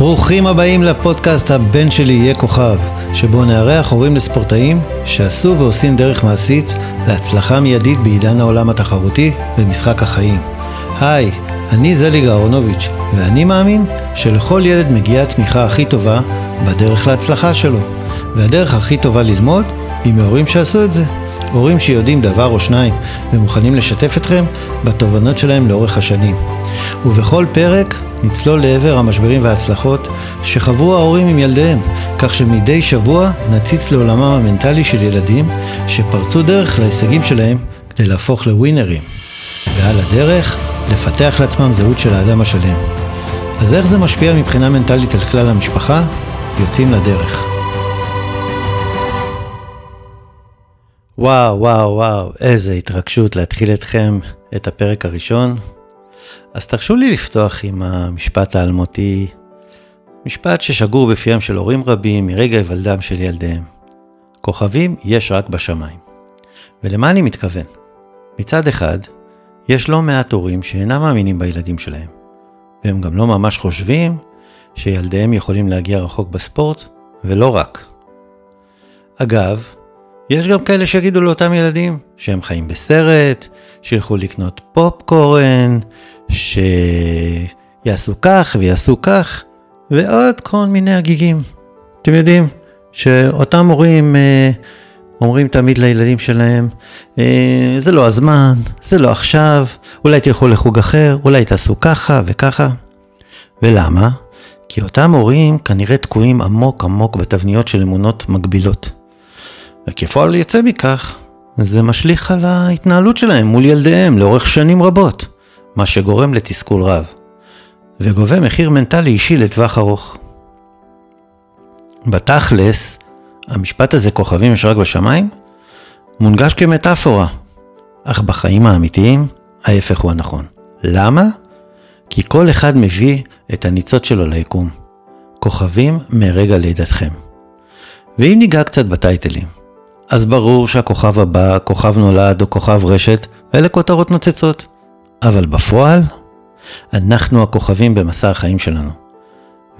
ברוכים הבאים לפודקאסט הבן שלי יהיה כוכב, שבו נארח הורים לספורטאים שעשו ועושים דרך מעשית להצלחה מיידית בעידן העולם התחרותי במשחק החיים. היי, אני זליג אהרונוביץ', ואני מאמין שלכל ילד מגיעה התמיכה הכי טובה בדרך להצלחה שלו. והדרך הכי טובה ללמוד היא מהורים שעשו את זה. הורים שיודעים דבר או שניים ומוכנים לשתף אתכם בתובנות שלהם לאורך השנים. ובכל פרק נצלול לעבר המשברים וההצלחות שחוו ההורים עם ילדיהם, כך שמדי שבוע נציץ לעולמם המנטלי של ילדים שפרצו דרך להישגים שלהם כדי להפוך לווינרים. ועל הדרך, לפתח לעצמם זהות של האדם השלם. אז איך זה משפיע מבחינה מנטלית על כלל המשפחה? יוצאים לדרך. וואו, וואו, וואו, איזה התרגשות להתחיל אתכם את הפרק הראשון. אז תרשו לי לפתוח עם המשפט האלמותי, משפט ששגור בפיהם של הורים רבים מרגע היוולדם של ילדיהם. כוכבים יש רק בשמיים. ולמה אני מתכוון? מצד אחד, יש לא מעט הורים שאינם מאמינים בילדים שלהם, והם גם לא ממש חושבים שילדיהם יכולים להגיע רחוק בספורט, ולא רק. אגב, יש גם כאלה שיגידו לאותם ילדים שהם חיים בסרט, שילכו לקנות פופקורן, שיעשו כך ויעשו כך, ועוד כל מיני הגיגים. אתם יודעים שאותם הורים אה, אומרים תמיד לילדים שלהם, אה, זה לא הזמן, זה לא עכשיו, אולי תלכו לחוג אחר, אולי תעשו ככה וככה. ולמה? כי אותם הורים כנראה תקועים עמוק עמוק בתבניות של אמונות מגבילות. וכפועל יוצא מכך, זה משליך על ההתנהלות שלהם מול ילדיהם לאורך שנים רבות, מה שגורם לתסכול רב, וגובה מחיר מנטלי אישי לטווח ארוך. בתכלס, המשפט הזה כוכבים יש רק בשמיים, מונגש כמטאפורה, אך בחיים האמיתיים, ההפך הוא הנכון. למה? כי כל אחד מביא את הניצוץ שלו ליקום. כוכבים מרגע לידתכם. ואם ניגע קצת בטייטלים, אז ברור שהכוכב הבא, כוכב נולד או כוכב רשת, אלה כותרות נוצצות. אבל בפועל, אנחנו הכוכבים במסע החיים שלנו.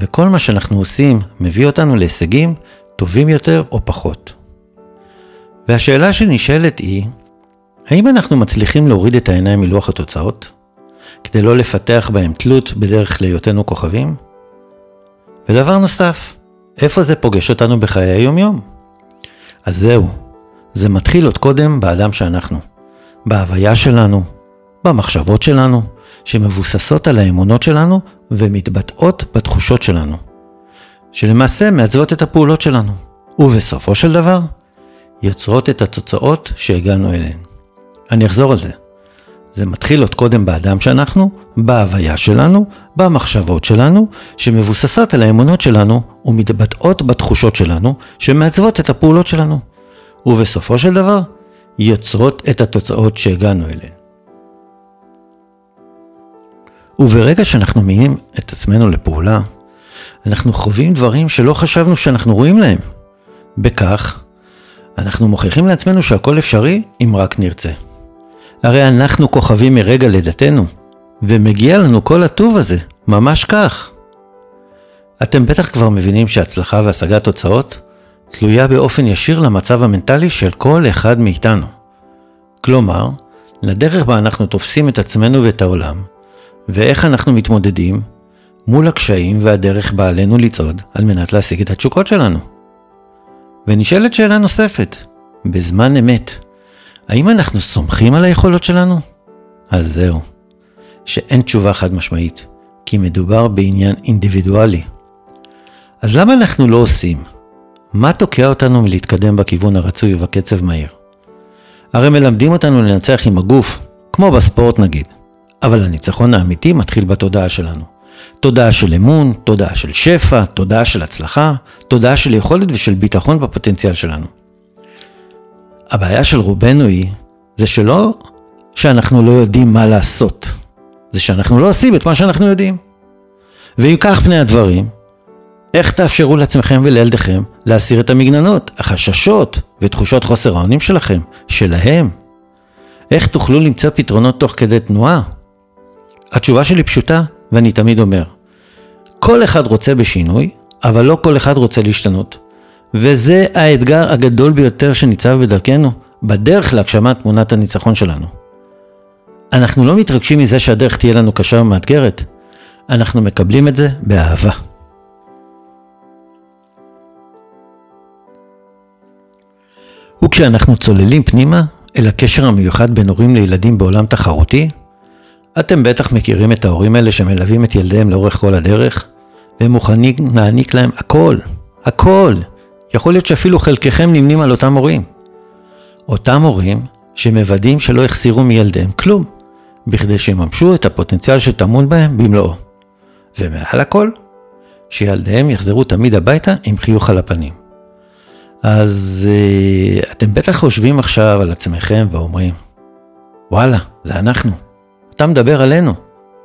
וכל מה שאנחנו עושים מביא אותנו להישגים טובים יותר או פחות. והשאלה שנשאלת היא, האם אנחנו מצליחים להוריד את העיניים מלוח התוצאות, כדי לא לפתח בהם תלות בדרך להיותנו כוכבים? ודבר נוסף, איפה זה פוגש אותנו בחיי היומיום? אז זהו, זה מתחיל עוד קודם באדם שאנחנו, בהוויה שלנו, במחשבות שלנו, שמבוססות על האמונות שלנו ומתבטאות בתחושות שלנו, שלמעשה מעצבות את הפעולות שלנו, ובסופו של דבר, יוצרות את התוצאות שהגענו אליהן. אני אחזור על זה. זה מתחיל עוד קודם באדם שאנחנו, בהוויה שלנו, במחשבות שלנו, שמבוססות על האמונות שלנו ומתבטאות בתחושות שלנו, שמעצבות את הפעולות שלנו. ובסופו של דבר, יוצרות את התוצאות שהגענו אליהן. וברגע שאנחנו מבינים את עצמנו לפעולה, אנחנו חווים דברים שלא חשבנו שאנחנו רואים להם. בכך, אנחנו מוכיחים לעצמנו שהכל אפשרי אם רק נרצה. הרי אנחנו כוכבים מרגע לידתנו, ומגיע לנו כל הטוב הזה, ממש כך. אתם בטח כבר מבינים שהצלחה והשגת תוצאות תלויה באופן ישיר למצב המנטלי של כל אחד מאיתנו. כלומר, לדרך בה אנחנו תופסים את עצמנו ואת העולם, ואיך אנחנו מתמודדים מול הקשיים והדרך בה עלינו לצעוד על מנת להשיג את התשוקות שלנו. ונשאלת שאלה נוספת, בזמן אמת, האם אנחנו סומכים על היכולות שלנו? אז זהו, שאין תשובה חד משמעית, כי מדובר בעניין אינדיבידואלי. אז למה אנחנו לא עושים? מה תוקע אותנו מלהתקדם בכיוון הרצוי ובקצב מהיר? הרי מלמדים אותנו לנצח עם הגוף, כמו בספורט נגיד, אבל הניצחון האמיתי מתחיל בתודעה שלנו. תודעה של אמון, תודעה של שפע, תודעה של הצלחה, תודעה של יכולת ושל ביטחון בפוטנציאל שלנו. הבעיה של רובנו היא, זה שלא שאנחנו לא יודעים מה לעשות, זה שאנחנו לא עושים את מה שאנחנו יודעים. ואם כך פני הדברים, איך תאפשרו לעצמכם ולילדיכם להסיר את המגננות, החששות ותחושות חוסר האונים שלכם, שלהם? איך תוכלו למצוא פתרונות תוך כדי תנועה? התשובה שלי פשוטה, ואני תמיד אומר, כל אחד רוצה בשינוי, אבל לא כל אחד רוצה להשתנות. וזה האתגר הגדול ביותר שניצב בדרכנו, בדרך להגשמת תמונת הניצחון שלנו. אנחנו לא מתרגשים מזה שהדרך תהיה לנו קשה ומאתגרת, אנחנו מקבלים את זה באהבה. וכשאנחנו צוללים פנימה אל הקשר המיוחד בין הורים לילדים בעולם תחרותי, אתם בטח מכירים את ההורים האלה שמלווים את ילדיהם לאורך כל הדרך, והם מוכנים להעניק להם הכל, הכל. יכול להיות שאפילו חלקכם נמנים על אותם הורים. אותם הורים שמוודאים שלא יחסירו מילדיהם כלום, בכדי שיממשו את הפוטנציאל שטמון בהם במלואו. ומעל הכל, שילדיהם יחזרו תמיד הביתה עם חיוך על הפנים. אז uh, אתם בטח חושבים עכשיו על עצמכם ואומרים, וואלה, זה אנחנו. אתה מדבר עלינו.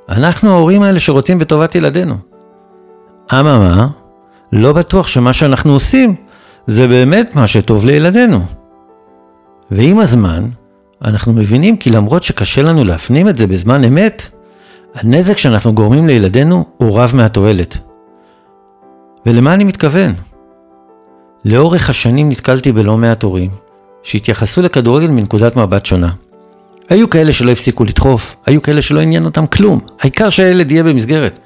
אנחנו ההורים האלה שרוצים בטובת ילדינו. אממה, לא בטוח שמה שאנחנו עושים זה באמת מה שטוב לילדינו. ועם הזמן, אנחנו מבינים כי למרות שקשה לנו להפנים את זה בזמן אמת, הנזק שאנחנו גורמים לילדינו הוא רב מהתועלת. ולמה אני מתכוון? לאורך השנים נתקלתי בלא מעט הורים שהתייחסו לכדורגל מנקודת מבט שונה. היו כאלה שלא הפסיקו לדחוף, היו כאלה שלא עניין אותם כלום, העיקר שהילד יהיה במסגרת,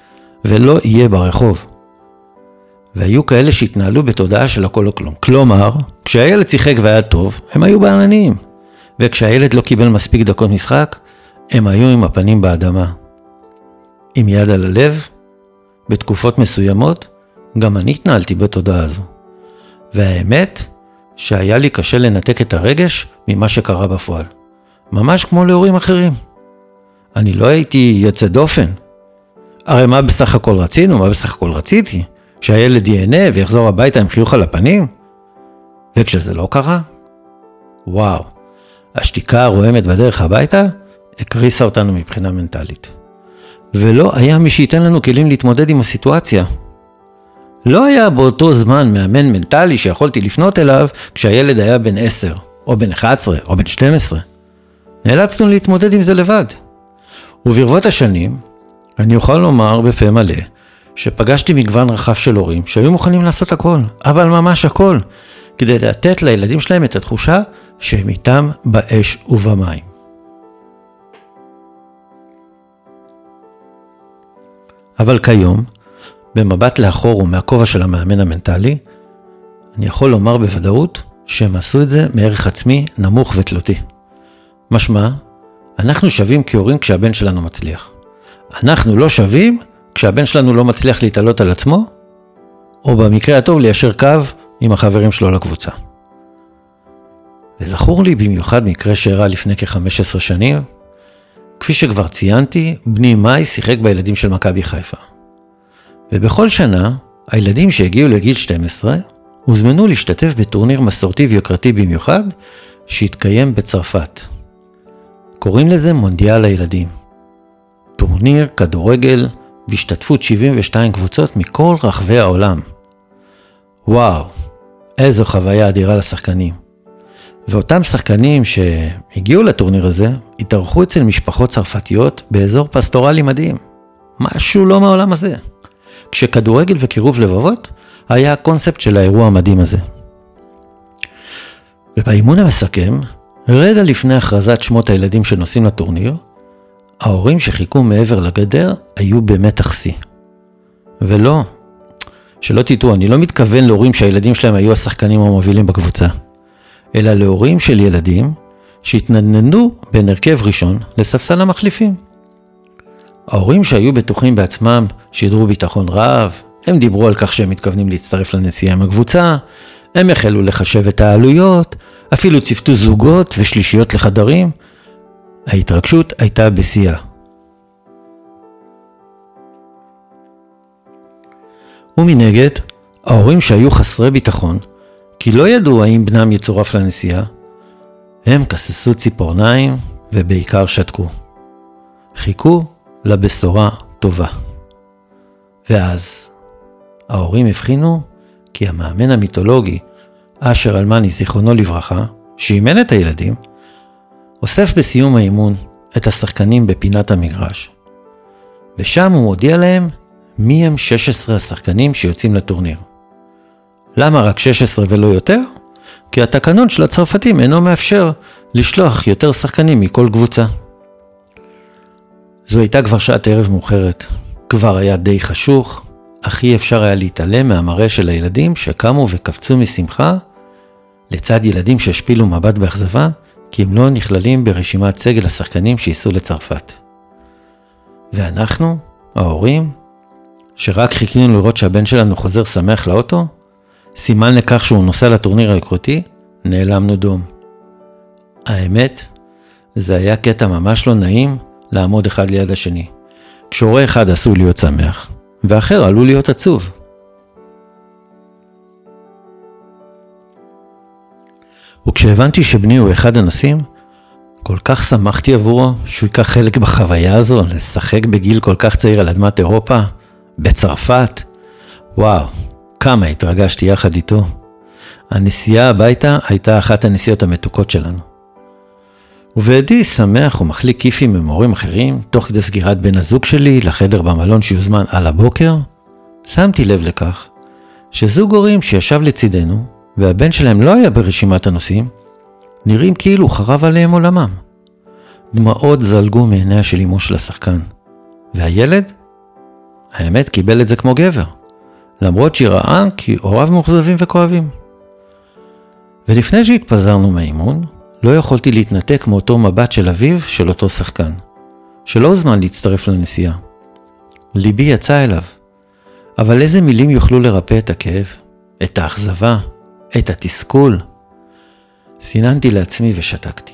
ולא יהיה ברחוב. והיו כאלה שהתנהלו בתודעה של הכל או כלום. כלומר, כשהילד שיחק והיה טוב, הם היו בעננים. וכשהילד לא קיבל מספיק דקות משחק, הם היו עם הפנים באדמה. עם יד על הלב, בתקופות מסוימות, גם אני התנהלתי בתודעה הזו. והאמת, שהיה לי קשה לנתק את הרגש ממה שקרה בפועל. ממש כמו להורים אחרים. אני לא הייתי יוצא דופן. הרי מה בסך הכל רצינו? מה בסך הכל רציתי? שהילד ייהנה ויחזור הביתה עם חיוך על הפנים? וכשזה לא קרה? וואו, השתיקה הרועמת בדרך הביתה הקריסה אותנו מבחינה מנטלית. ולא היה מי שייתן לנו כלים להתמודד עם הסיטואציה. לא היה באותו זמן מאמן מנטלי שיכולתי לפנות אליו כשהילד היה בן 10, או בן 11, או בן 12. נאלצנו להתמודד עם זה לבד. וברבות השנים, אני אוכל לומר בפה מלא, שפגשתי מגוון רחב של הורים שהיו מוכנים לעשות הכל, אבל ממש הכל, כדי לתת לילדים שלהם את התחושה שהם איתם באש ובמים. אבל כיום, במבט לאחור ומהכובע של המאמן המנטלי, אני יכול לומר בוודאות שהם עשו את זה מערך עצמי נמוך ותלותי. משמע, אנחנו שווים כהורים כשהבן שלנו מצליח. אנחנו לא שווים כשהבן שלנו לא מצליח להתעלות על עצמו, או במקרה הטוב ליישר קו עם החברים שלו לקבוצה. וזכור לי במיוחד מקרה שאירע לפני כ-15 שנים, כפי שכבר ציינתי, בני מאי שיחק בילדים של מכבי חיפה. ובכל שנה, הילדים שהגיעו לגיל 12 הוזמנו להשתתף בטורניר מסורתי ויוקרתי במיוחד, שהתקיים בצרפת. קוראים לזה מונדיאל הילדים. טורניר כדורגל בהשתתפות 72 קבוצות מכל רחבי העולם. וואו, איזו חוויה אדירה לשחקנים. ואותם שחקנים שהגיעו לטורניר הזה, התארחו אצל משפחות צרפתיות באזור פסטורלי מדהים. משהו לא מהעולם הזה. כשכדורגל וקירוב לבבות היה הקונספט של האירוע המדהים הזה. ובאימון המסכם, רגע לפני הכרזת שמות הילדים שנוסעים לטורניר, ההורים שחיכו מעבר לגדר היו במתח שיא. ולא, שלא תטעו, אני לא מתכוון להורים שהילדים שלהם היו השחקנים המובילים בקבוצה, אלא להורים של ילדים שהתנדנדו בין הרכב ראשון לספסל המחליפים. ההורים שהיו בטוחים בעצמם שידרו ביטחון רב, הם דיברו על כך שהם מתכוונים להצטרף לנסיעה עם הקבוצה, הם החלו לחשב את העלויות, אפילו ציוותו זוגות ושלישיות לחדרים. ההתרגשות הייתה בשיאה. ומנגד, ההורים שהיו חסרי ביטחון, כי לא ידעו האם בנם יצורף לנסיעה, הם כססו ציפורניים ובעיקר שתקו. חיכו לבשורה טובה. ואז ההורים הבחינו כי המאמן המיתולוגי, אשר אלמני זיכרונו לברכה, שאימן את הילדים, אוסף בסיום האימון את השחקנים בפינת המגרש. ושם הוא הודיע להם מי הם 16 השחקנים שיוצאים לטורניר. למה רק 16 ולא יותר? כי התקנון של הצרפתים אינו מאפשר לשלוח יותר שחקנים מכל קבוצה. זו הייתה כבר שעת ערב מאוחרת. כבר היה די חשוך, אך אי אפשר היה להתעלם מהמראה של הילדים שקמו וקפצו משמחה, לצד ילדים שהשפילו מבט באכזבה, כי הם לא נכללים ברשימת סגל השחקנים שייסעו לצרפת. ואנחנו, ההורים, שרק חיכינו לראות שהבן שלנו חוזר שמח לאוטו, סימן לכך שהוא נוסע לטורניר היקרותי, נעלמנו דום. האמת, זה היה קטע ממש לא נעים לעמוד אחד ליד השני. כשהורה אחד עשוי להיות שמח, ואחר עלול להיות עצוב. וכשהבנתי שבני הוא אחד הנושאים, כל כך שמחתי עבורו שהוא ייקח חלק בחוויה הזו, לשחק בגיל כל כך צעיר על אדמת אירופה, בצרפת. וואו, כמה התרגשתי יחד איתו. הנסיעה הביתה הייתה אחת הנסיעות המתוקות שלנו. ובעדי שמח ומחליק כיפים עם הורים אחרים, תוך כדי סגירת בן הזוג שלי לחדר במלון שיוזמן על הבוקר, שמתי לב לכך שזוג הורים שישב לצידנו, והבן שלהם לא היה ברשימת הנוסעים, נראים כאילו חרב עליהם עולמם. דמעות זלגו מעיניה של אמו של השחקן. והילד? האמת, קיבל את זה כמו גבר. למרות שהיא ראה כי הוריו מאוכזבים וכואבים. ולפני שהתפזרנו מהאימון, לא יכולתי להתנתק מאותו מבט של אביו של אותו שחקן, שלא הוזמן להצטרף לנסיעה. ליבי יצא אליו, אבל איזה מילים יוכלו לרפא את הכאב, את האכזבה, את התסכול? סיננתי לעצמי ושתקתי.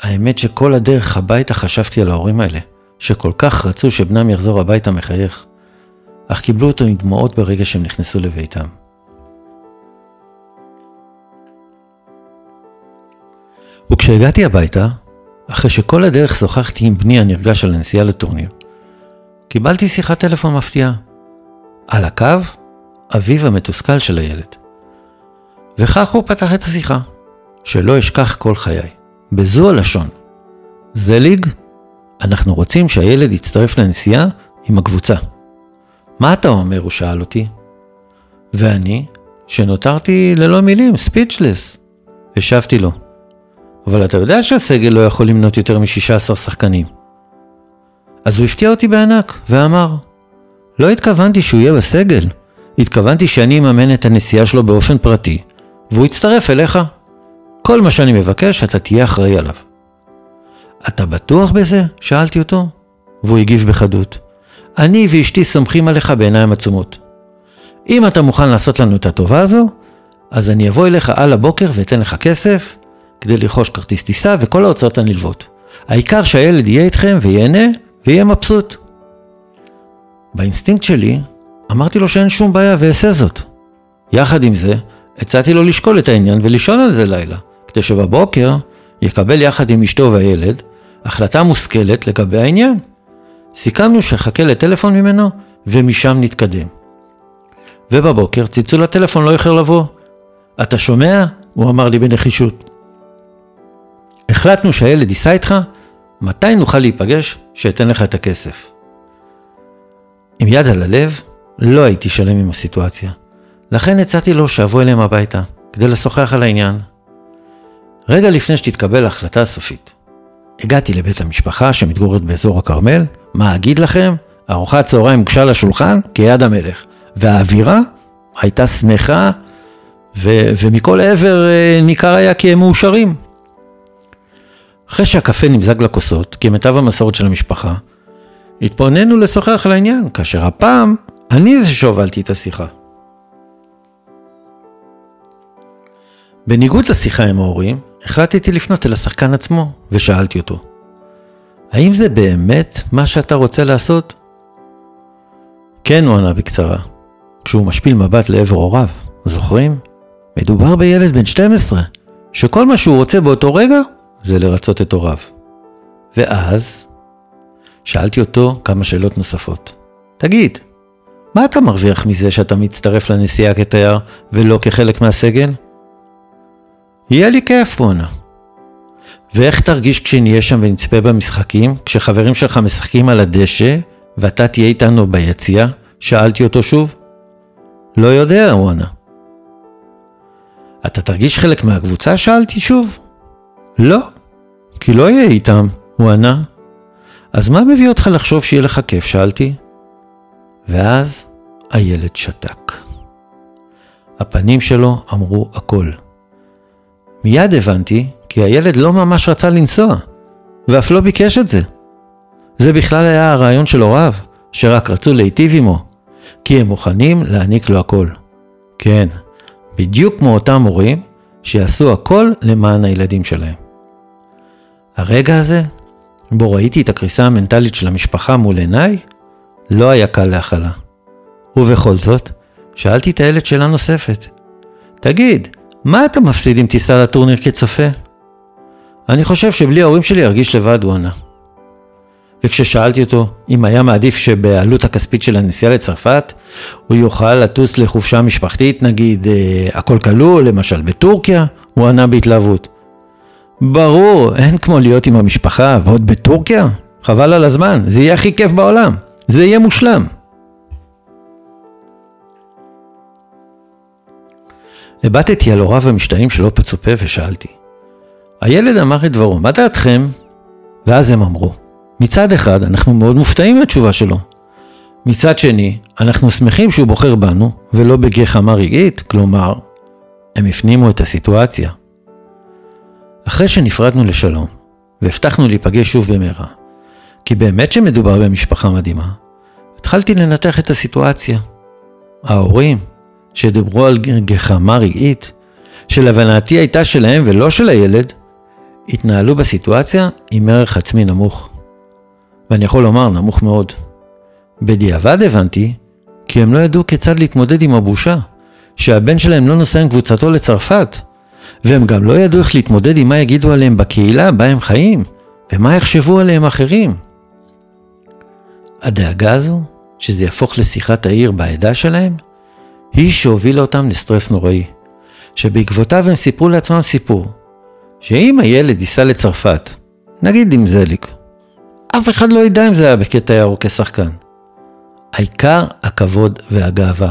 האמת שכל הדרך הביתה חשבתי על ההורים האלה, שכל כך רצו שבנם יחזור הביתה מחייך, אך קיבלו אותו עם דמעות ברגע שהם נכנסו לביתם. וכשהגעתי הביתה, אחרי שכל הדרך שוחחתי עם בני הנרגש על הנסיעה לטורניר, קיבלתי שיחת טלפון מפתיעה. על הקו, אביו המתוסכל של הילד. וכך הוא פתח את השיחה. שלא אשכח כל חיי. בזו הלשון. זליג, אנחנו רוצים שהילד יצטרף לנסיעה עם הקבוצה. מה אתה אומר? הוא שאל אותי. ואני, שנותרתי ללא מילים, ספיצ'לס. השבתי לו, אבל אתה יודע שהסגל לא יכול למנות יותר מ-16 שחקנים. אז הוא הפתיע אותי בענק, ואמר, לא התכוונתי שהוא יהיה בסגל, התכוונתי שאני אממן את הנסיעה שלו באופן פרטי, והוא יצטרף אליך. כל מה שאני מבקש, אתה תהיה אחראי עליו. אתה בטוח בזה? שאלתי אותו, והוא הגיב בחדות. אני ואשתי סומכים עליך בעיניים עצומות. אם אתה מוכן לעשות לנו את הטובה הזו, אז אני אבוא אליך על הבוקר ואתן לך כסף כדי לרכוש כרטיס טיסה וכל ההוצאות הנלוות. העיקר שהילד יהיה איתכם וייהנה ויהיה מבסוט. באינסטינקט שלי, אמרתי לו שאין שום בעיה ואעשה זאת. יחד עם זה, הצעתי לו לשקול את העניין ולישון על זה לילה, כדי שבבוקר יקבל יחד עם אשתו והילד החלטה מושכלת לגבי העניין. סיכמנו שחכה לטלפון ממנו ומשם נתקדם. ובבוקר צלצול הטלפון לא איחר לבוא. אתה שומע? הוא אמר לי בנחישות. החלטנו שהילד ייסע איתך, מתי נוכל להיפגש שאתן לך את הכסף? עם יד על הלב, לא הייתי שלם עם הסיטואציה. לכן הצעתי לו שאבוא אליהם הביתה, כדי לשוחח על העניין. רגע לפני שתתקבל ההחלטה הסופית, הגעתי לבית המשפחה שמתגוררת באזור הכרמל, מה אגיד לכם? ארוחת צהריים הוגשה לשולחן כיד המלך, והאווירה הייתה שמחה, ו- ומכל עבר אה, ניכר היה כי הם מאושרים. אחרי שהקפה נמזג לכוסות, כמיטב המסורת של המשפחה, התפוננו לשוחח על העניין, כאשר הפעם אני זה שהובלתי את השיחה. בניגוד לשיחה עם ההורים, החלטתי לפנות אל השחקן עצמו, ושאלתי אותו, האם זה באמת מה שאתה רוצה לעשות? כן, הוא ענה בקצרה, כשהוא משפיל מבט לעבר הוריו, זוכרים? מדובר בילד בן 12, שכל מה שהוא רוצה באותו רגע זה לרצות את הוריו. ואז שאלתי אותו כמה שאלות נוספות. תגיד, מה אתה מרוויח מזה שאתה מצטרף לנסיעה כתייר ולא כחלק מהסגל? יהיה לי כיף, בואנה. ואיך תרגיש כשנהיה שם ונצפה במשחקים, כשחברים שלך משחקים על הדשא, ואתה תהיה איתנו ביציאה? שאלתי אותו שוב. לא יודע, הוא ענה. אתה תרגיש חלק מהקבוצה? שאלתי שוב. לא, כי לא אהיה איתם, הוא ענה. אז מה מביא אותך לחשוב שיהיה לך כיף? שאלתי. ואז הילד שתק. הפנים שלו אמרו הכל. מיד הבנתי כי הילד לא ממש רצה לנסוע, ואף לא ביקש את זה. זה בכלל היה הרעיון של הוריו, שרק רצו להיטיב עמו, כי הם מוכנים להעניק לו הכל. כן, בדיוק כמו אותם הורים שיעשו הכל למען הילדים שלהם. הרגע הזה, בו ראיתי את הקריסה המנטלית של המשפחה מול עיניי, לא היה קל להכלה. ובכל זאת, שאלתי את הילד שאלה נוספת. תגיד, מה אתה מפסיד אם תיסע לטורניר כצופה? אני חושב שבלי ההורים שלי ארגיש לבד, הוא ענה. וכששאלתי אותו אם היה מעדיף שבעלות הכספית של הנסיעה לצרפת הוא יוכל לטוס לחופשה משפחתית, נגיד אה, הכל כלול, למשל בטורקיה, הוא ענה בהתלהבות. ברור, אין כמו להיות עם המשפחה ועוד בטורקיה? חבל על הזמן, זה יהיה הכי כיף בעולם, זה יהיה מושלם. הבטתי על הוריו המשתאים שלא פצו פה ושאלתי. הילד אמר את דברו, מה דעתכם? ואז הם אמרו, מצד אחד, אנחנו מאוד מופתעים מהתשובה שלו. מצד שני, אנחנו שמחים שהוא בוחר בנו, ולא בגחמה רגעית, כלומר, הם הפנימו את הסיטואציה. אחרי שנפרדנו לשלום, והבטחנו להיפגש שוב במהרה, כי באמת שמדובר במשפחה מדהימה, התחלתי לנתח את הסיטואציה. ההורים, שדיברו על גחמה רגעית, שלהבנתי הייתה שלהם ולא של הילד, התנהלו בסיטואציה עם ערך עצמי נמוך. ואני יכול לומר נמוך מאוד. בדיעבד הבנתי כי הם לא ידעו כיצד להתמודד עם הבושה, שהבן שלהם לא נוסע עם קבוצתו לצרפת, והם גם לא ידעו איך להתמודד עם מה יגידו עליהם בקהילה בה הם חיים, ומה יחשבו עליהם אחרים. הדאגה הזו, שזה יהפוך לשיחת העיר בעדה שלהם, היא שהובילה אותם לסטרס נוראי, שבעקבותיו הם סיפרו לעצמם סיפור, שאם הילד ייסע לצרפת, נגיד עם זליק, אף אחד לא ידע אם זה היה בקטע או כשחקן. העיקר הכבוד והגאווה.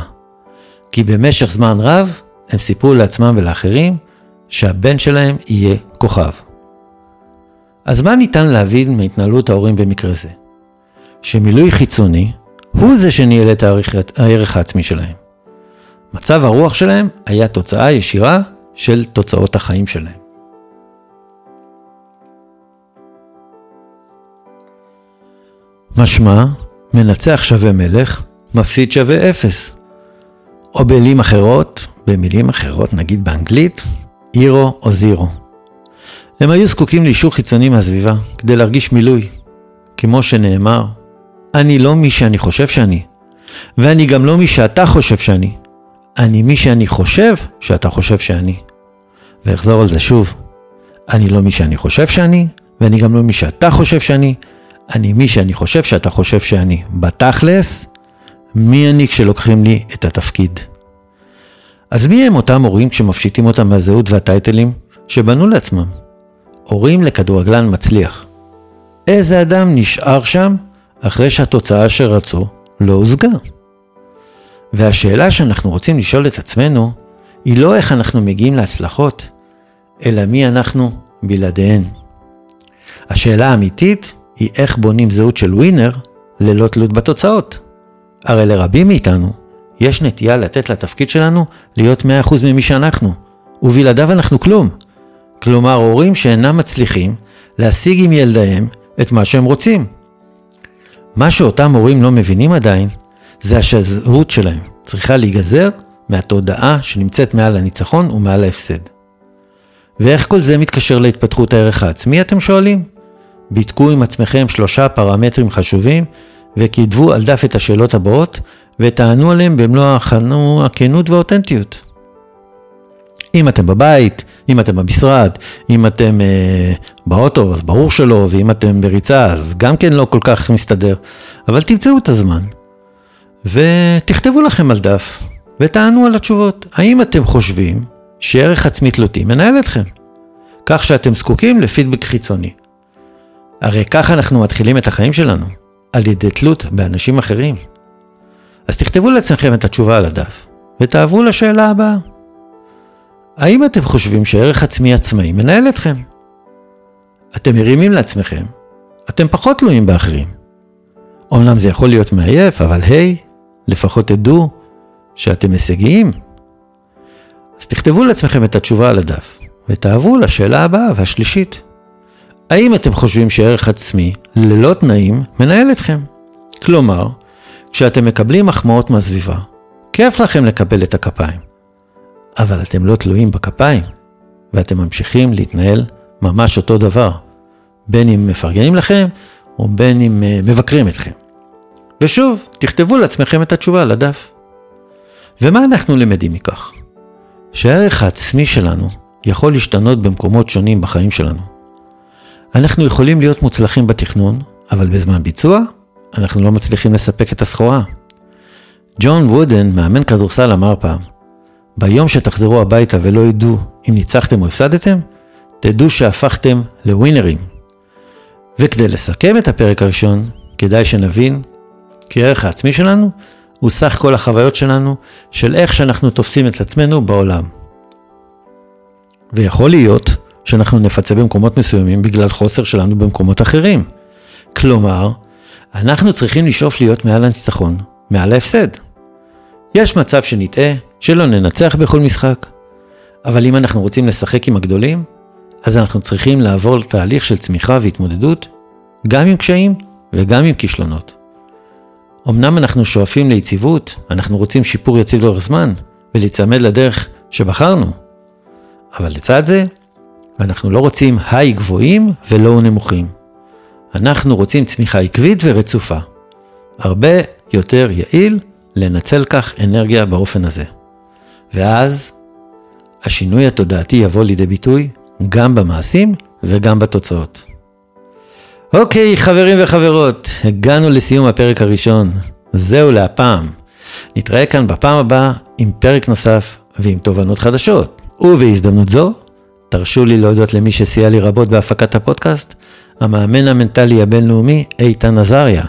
כי במשך זמן רב הם סיפרו לעצמם ולאחרים שהבן שלהם יהיה כוכב. אז מה ניתן להבין מהתנהלות ההורים במקרה זה? שמילוי חיצוני הוא זה שניהל את הערך העצמי שלהם. מצב הרוח שלהם היה תוצאה ישירה של תוצאות החיים שלהם. משמע, מנצח שווה מלך, מפסיד שווה אפס. או במילים אחרות, במילים אחרות, נגיד באנגלית, הירו או זירו. הם היו זקוקים לאישור חיצוני מהסביבה כדי להרגיש מילוי. כמו שנאמר, אני לא מי שאני חושב שאני, ואני גם לא מי שאתה חושב שאני. אני מי שאני חושב שאתה חושב שאני. ואחזור על זה שוב, אני לא מי שאני חושב שאני, ואני גם לא מי שאתה חושב שאני, אני מי שאני חושב שאתה חושב שאני. בתכלס, מי אני כשלוקחים לי את התפקיד? אז מי הם אותם הורים כשמפשיטים אותם מהזהות והטייטלים שבנו לעצמם? הורים לכדורגלן מצליח. איזה אדם נשאר שם אחרי שהתוצאה שרצו לא הושגה? והשאלה שאנחנו רוצים לשאול את עצמנו היא לא איך אנחנו מגיעים להצלחות, אלא מי אנחנו בלעדיהן. השאלה האמיתית היא איך בונים זהות של ווינר ללא תלות בתוצאות. הרי לרבים מאיתנו יש נטייה לתת לתפקיד שלנו להיות 100% ממי שאנחנו, ובלעדיו אנחנו כלום. כלומר, הורים שאינם מצליחים להשיג עם ילדיהם את מה שהם רוצים. מה שאותם הורים לא מבינים עדיין, זה שהזהות שלהם צריכה להיגזר מהתודעה שנמצאת מעל הניצחון ומעל ההפסד. ואיך כל זה מתקשר להתפתחות הערך העצמי, אתם שואלים? בדקו עם עצמכם שלושה פרמטרים חשובים וכתבו על דף את השאלות הבאות ותענו עליהם במלוא הכנות והאותנטיות. אם אתם בבית, אם אתם במשרד, אם אתם אה, באוטו, אז ברור שלא, ואם אתם בריצה, אז גם כן לא כל כך מסתדר, אבל תמצאו את הזמן. ותכתבו לכם על דף, ותענו על התשובות. האם אתם חושבים שערך עצמי תלותי מנהל אתכם? כך שאתם זקוקים לפידבק חיצוני. הרי ככה אנחנו מתחילים את החיים שלנו. על ידי תלות באנשים אחרים? אז תכתבו לעצמכם את התשובה על הדף, ותעברו לשאלה הבאה. האם אתם חושבים שערך עצמי עצמאי מנהל אתכם? אתם מרימים לעצמכם, אתם פחות תלויים באחרים. אמנם זה יכול להיות מעייף, אבל היי, hey, לפחות תדעו שאתם הישגיים. אז תכתבו לעצמכם את התשובה על הדף, ותעברו לשאלה הבאה והשלישית. האם אתם חושבים שערך עצמי, ללא תנאים, מנהל אתכם? כלומר, כשאתם מקבלים מחמאות מהסביבה, כיף לכם לקבל את הכפיים. אבל אתם לא תלויים בכפיים, ואתם ממשיכים להתנהל ממש אותו דבר, בין אם מפרגנים לכם, או בין אם אה, מבקרים אתכם. ושוב, תכתבו לעצמכם את התשובה על הדף. ומה אנחנו למדים מכך? שהערך העצמי שלנו יכול להשתנות במקומות שונים בחיים שלנו. אנחנו יכולים להיות מוצלחים בתכנון, אבל בזמן ביצוע, אנחנו לא מצליחים לספק את הסחורה. ג'ון וודן, מאמן כדורסל, אמר פעם, ביום שתחזרו הביתה ולא ידעו אם ניצחתם או הפסדתם, תדעו שהפכתם לווינרים. וכדי לסכם את הפרק הראשון, כדאי שנבין כי הערך העצמי שלנו הוא סך כל החוויות שלנו של איך שאנחנו תופסים את עצמנו בעולם. ויכול להיות שאנחנו נפצה במקומות מסוימים בגלל חוסר שלנו במקומות אחרים. כלומר, אנחנו צריכים לשאוף להיות מעל הניצחון, מעל ההפסד. יש מצב שנטעה, שלא ננצח בכל משחק. אבל אם אנחנו רוצים לשחק עם הגדולים, אז אנחנו צריכים לעבור לתהליך של צמיחה והתמודדות, גם עם קשיים וגם עם כישלונות. אמנם אנחנו שואפים ליציבות, אנחנו רוצים שיפור יציב לאורך זמן, ולהיצמד לדרך שבחרנו. אבל לצד זה, אנחנו לא רוצים היי גבוהים ולואו נמוכים. אנחנו רוצים צמיחה עקבית ורצופה. הרבה יותר יעיל לנצל כך אנרגיה באופן הזה. ואז השינוי התודעתי יבוא לידי ביטוי גם במעשים וגם בתוצאות. אוקיי, חברים וחברות, הגענו לסיום הפרק הראשון. זהו להפעם. נתראה כאן בפעם הבאה עם פרק נוסף ועם תובנות חדשות. ובהזדמנות זו, תרשו לי להודות למי שסייע לי רבות בהפקת הפודקאסט, המאמן המנטלי הבינלאומי איתן עזריה,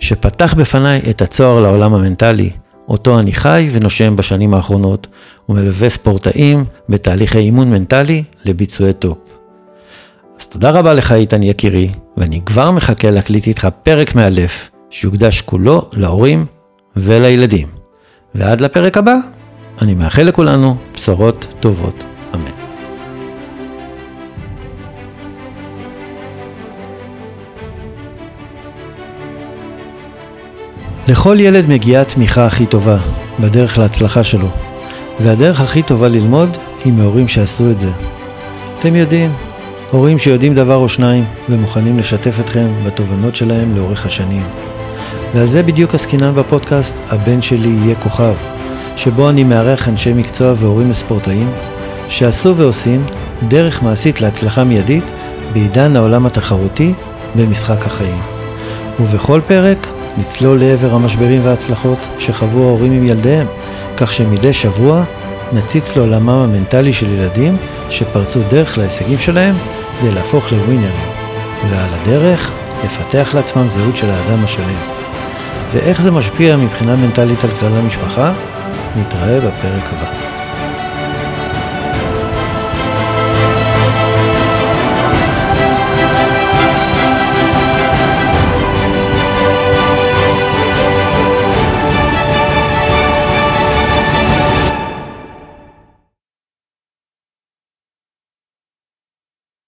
שפתח בפניי את הצוהר לעולם המנטלי, אותו אני חי ונושם בשנים האחרונות, ומלווה ספורטאים בתהליכי אימון מנטלי לביצועי top. תודה רבה לך איתן יקירי, ואני כבר מחכה להקליט איתך פרק מאלף, שיוקדש כולו להורים ולילדים. ועד לפרק הבא, אני מאחל לכולנו בשורות טובות. אמן. לכל ילד מגיעה התמיכה הכי טובה, בדרך להצלחה שלו. והדרך הכי טובה ללמוד היא מהורים שעשו את זה. אתם יודעים, הורים שיודעים דבר או שניים ומוכנים לשתף אתכם בתובנות שלהם לאורך השנים. ועל זה בדיוק עסקינן בפודקאסט "הבן שלי יהיה כוכב", שבו אני מארח אנשי מקצוע והורים וספורטאים שעשו ועושים דרך מעשית להצלחה מיידית בעידן העולם התחרותי במשחק החיים. ובכל פרק נצלול לעבר המשברים וההצלחות שחוו ההורים עם ילדיהם, כך שמדי שבוע נציץ לעולמם המנטלי של ילדים שפרצו דרך להישגים שלהם כדי להפוך לווינרים, ועל הדרך לפתח לעצמם זהות של האדם השלם. ואיך זה משפיע מבחינה מנטלית על כלל המשפחה? נתראה בפרק הבא.